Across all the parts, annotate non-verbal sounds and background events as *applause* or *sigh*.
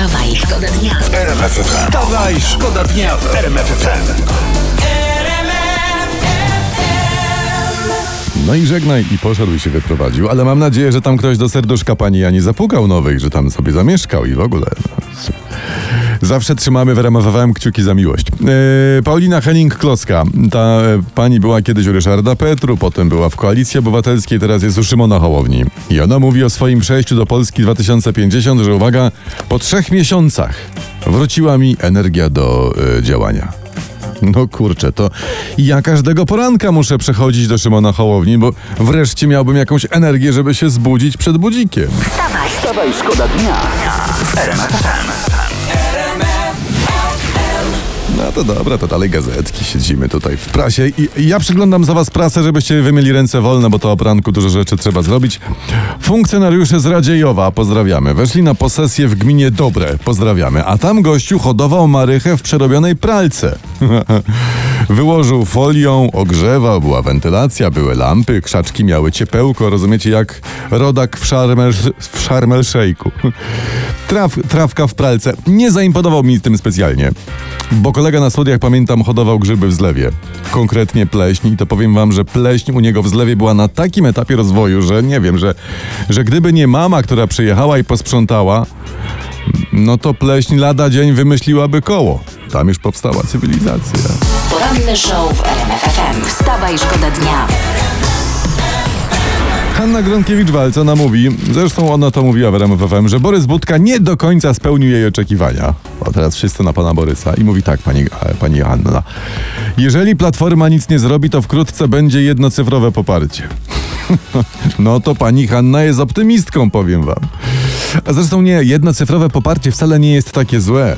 Wstawaj, szkoda dnia. Wstawaj, szkoda dnia w RMF FM. No i żegnaj i poszedł i się wyprowadził, ale mam nadzieję, że tam ktoś do serduszka pani Jani zapukał nowych, że tam sobie zamieszkał i w ogóle. Zawsze trzymamy w RMFFM kciuki za miłość. Yy, Paulina Henning-Kloska. Ta e, pani była kiedyś u Ryszarda Petru, potem była w Koalicji Obywatelskiej, teraz jest u Szymona Hołowni. I ona mówi o swoim przejściu do Polski 2050, że uwaga, po trzech miesiącach wróciła mi energia do e, działania. No kurczę, to ja każdego poranka muszę przechodzić do Szymona Hołowni, bo wreszcie miałbym jakąś energię, żeby się zbudzić przed budzikiem. Wstawaj, Wstawaj, szkoda dnia w To dobra, to dalej gazetki, siedzimy tutaj w prasie i, ja przyglądam za was prasę, żebyście wy mieli ręce wolne, bo to o poranku dużo rzeczy trzeba zrobić. Funkcjonariusze z Radziejowa, pozdrawiamy, weszli na posesję w gminie Dobre, pozdrawiamy, a tam gościu hodował marychę w przerobionej pralce. *laughs* Wyłożył folią, ogrzewał, była wentylacja, były lampy, krzaczki miały ciepełko, rozumiecie, jak rodak w Sharmel, w Shake'u. *laughs* Traf, trawka w pralce. Nie zaimponował mi tym specjalnie, bo kolega na studiach, pamiętam, hodował grzyby w zlewie. Konkretnie pleśń i to powiem wam, że pleśń u niego w zlewie była na takim etapie rozwoju, że nie wiem, że, że gdyby nie mama, która przyjechała i posprzątała, no to pleśń lada dzień wymyśliłaby koło. Tam już powstała cywilizacja. poranny show w RMF FM. Wstawaj, szkoda dnia. Hanna Gronkiewicz-Walc, ona mówi, zresztą ona to mówiła w RMF FM, że Borys Budka nie do końca spełnił jej oczekiwania. A teraz wszyscy na pana Borysa. I mówi tak, pani, e, pani Hanna. Jeżeli Platforma nic nie zrobi, to wkrótce będzie jednocyfrowe poparcie. *laughs* No to pani Hanna jest optymistką, powiem wam. A zresztą nie, jednocyfrowe poparcie wcale nie jest takie złe.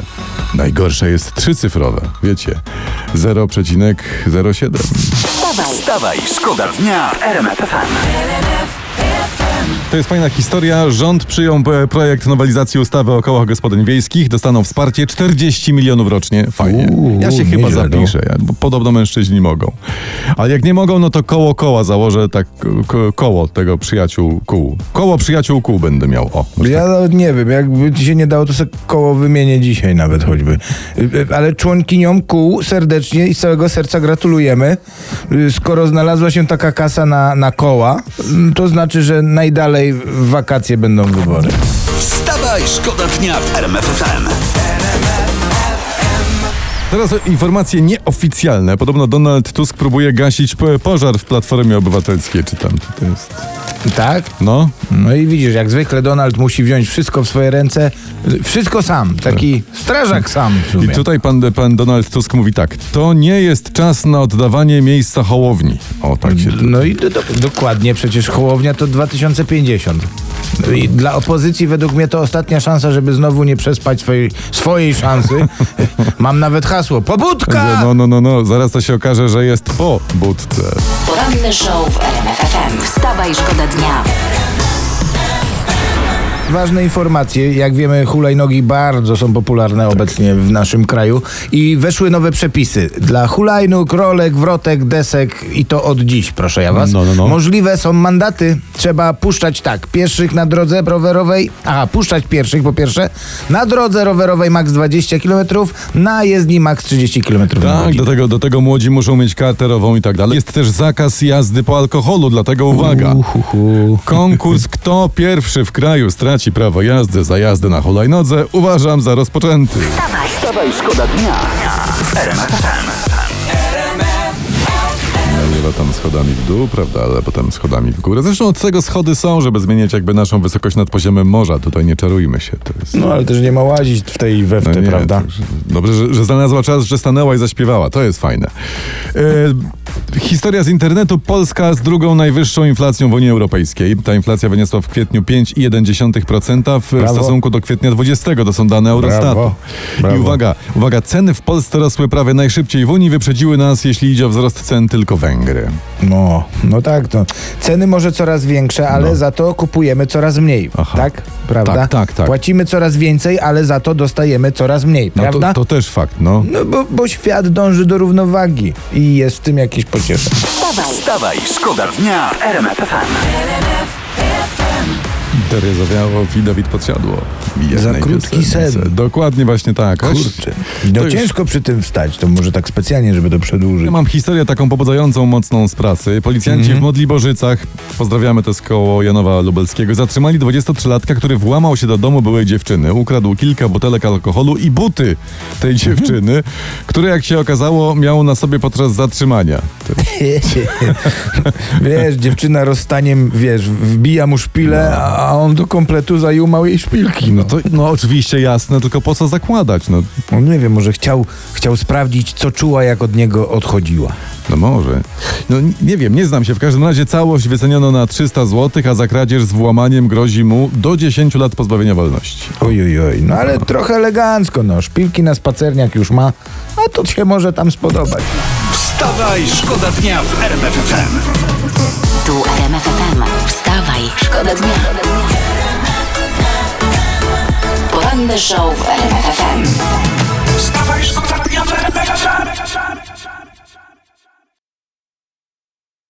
Najgorsze jest trzycyfrowe, wiecie, 0,07. Wstawaj, Wstawaj, szkoda dnia w RMF. To jest fajna historia. Rząd przyjął e, projekt nowelizacji ustawy o kołach gospodyń wiejskich. Dostaną wsparcie 40 milionów rocznie. Fajnie. Uuu, ja się chyba no. zapiszę, ja, bo podobno mężczyźni mogą. Ale jak nie mogą, no to koło koła założę tak ko- koło tego przyjaciół kół. Koło przyjaciół kół będę miał. O, Ja tak. nawet nie wiem, jakby ci się nie dało, to sobie koło wymienię dzisiaj nawet choćby. Y, y, Ale członkiniom kół serdecznie i z całego serca gratulujemy. Y, Skoro znalazła się taka kasa na, na koła, mm, to znaczy, że najdalej w wakacje będą wybory. Wstawaj, szkoda dnia w RMF FM. Teraz informacje nieoficjalne. Podobno Donald Tusk próbuje gasić po- pożar w Platformie Obywatelskiej. Czy tam to jest? Tak? No, No i widzisz, jak zwykle Donald musi wziąć wszystko w swoje ręce. Wszystko sam. Taki strażak sam w I sumie. tutaj pan, pan Donald Tusk mówi tak. To nie jest czas na oddawanie miejsca Hołowni. O, tak się. No i do, do, dokładnie, przecież Hołownia to 2050. No I dla opozycji według mnie to ostatnia szansa, żeby znowu nie przespać swojej, swojej szansy. *laughs* Mam nawet hasło. Pobudka! No, no, no, no, zaraz to się okaże, że jest po budce. poranny show w RMF FM. Wstawaj, szkoda dnia. Ważne informacje. Jak wiemy, hulajnogi bardzo są popularne obecnie w naszym kraju i weszły nowe przepisy dla hulajnóg, rolek, wrotek, desek i to od dziś, proszę ja was. No, no, no. Możliwe są mandaty. Trzeba puszczać tak, pieszych na drodze rowerowej, aha, puszczać pieszych po pierwsze, na drodze rowerowej maks 20 km, na jezdni maks 30 km. Tak, do tego, do tego młodzi muszą mieć karterową i tak dalej. Jest też zakaz jazdy po alkoholu, dlatego uwaga. Uhuhu. Konkurs Kto pierwszy w kraju straci prawo jazdy za jazdę na hulajnodze uważam za rozpoczęty. Szkoda dnia FM. Lewa tam schodami w dół, prawda, ale potem schodami w górę. Zresztą od tego schody są, żeby zmieniać jakby naszą wysokość nad poziomem morza. Tutaj nie czarujmy się. To jest... No ale też nie ma łazić w tej we w No nie, prawda? Dobrze, że, że znalazła czas, że stanęła i zaśpiewała. To jest fajne. E, historia z internetu. Polska z drugą najwyższą inflacją w Unii Europejskiej. Ta inflacja wyniosła w kwietniu 5,1% w Brawo. stosunku do kwietnia 20. To są dane Eurostatu. Brawo. Brawo. I uwaga, uwaga, ceny w Polsce rosły prawie najszybciej w Unii. Wyprzedziły nas, jeśli idzie o wzrost cen, tylko Węgry. No, no tak, to. Ceny może coraz większe, ale za to kupujemy coraz mniej. No. Aha. Tak? Prawda? Tak, tak, tak. Płacimy coraz więcej, ale za to dostajemy coraz mniej, No prawda? to, to też fakt, no. No bo, bo świat dąży do równowagi i jest w tym jakieś pocieszenie. Wstawaj, Wstawaj, szkoda dnia w RMF FM. Wiktorię zawiało i Dawid podsiadło. Za krótki piosence. sen. Dokładnie właśnie tak. Kurczę. No to już- ciężko przy tym wstać, to może tak specjalnie, żeby to przedłużyć. Ja mam historię taką pobudzającą mocną z pracy. Policjanci Mhm. w Modliborzycach, pozdrawiamy to jest koło Janowa Lubelskiego, zatrzymali 23-latka, który włamał się do domu byłej dziewczyny. Ukradł kilka butelek alkoholu i buty tej Mhm. dziewczyny, które jak się okazało miał na sobie podczas zatrzymania. *laughs* Wiesz, dziewczyna rozstaniem, wiesz, wbija mu szpilę, a on do kompletu zajął małej szpilki. No To, no oczywiście jasne, tylko po co zakładać? No, No nie wiem, może chciał, chciał sprawdzić, co czuła, jak od niego odchodziła. no może. No nie wiem, nie znam się. W każdym razie całość wyceniono na 300 zł, a za kradzież z włamaniem grozi mu do 10 lat pozbawienia wolności. Oj, oj, oj, no ale trochę elegancko, no. Szpilki na spacerniak już ma, a to się może tam spodobać. Wstawaj, szkoda dnia w RMF FM. Tu RMF FM. Wstawaj, szkoda dnia. The show w RMFFM. Wstawaj, szkoda dnia w RMFFM.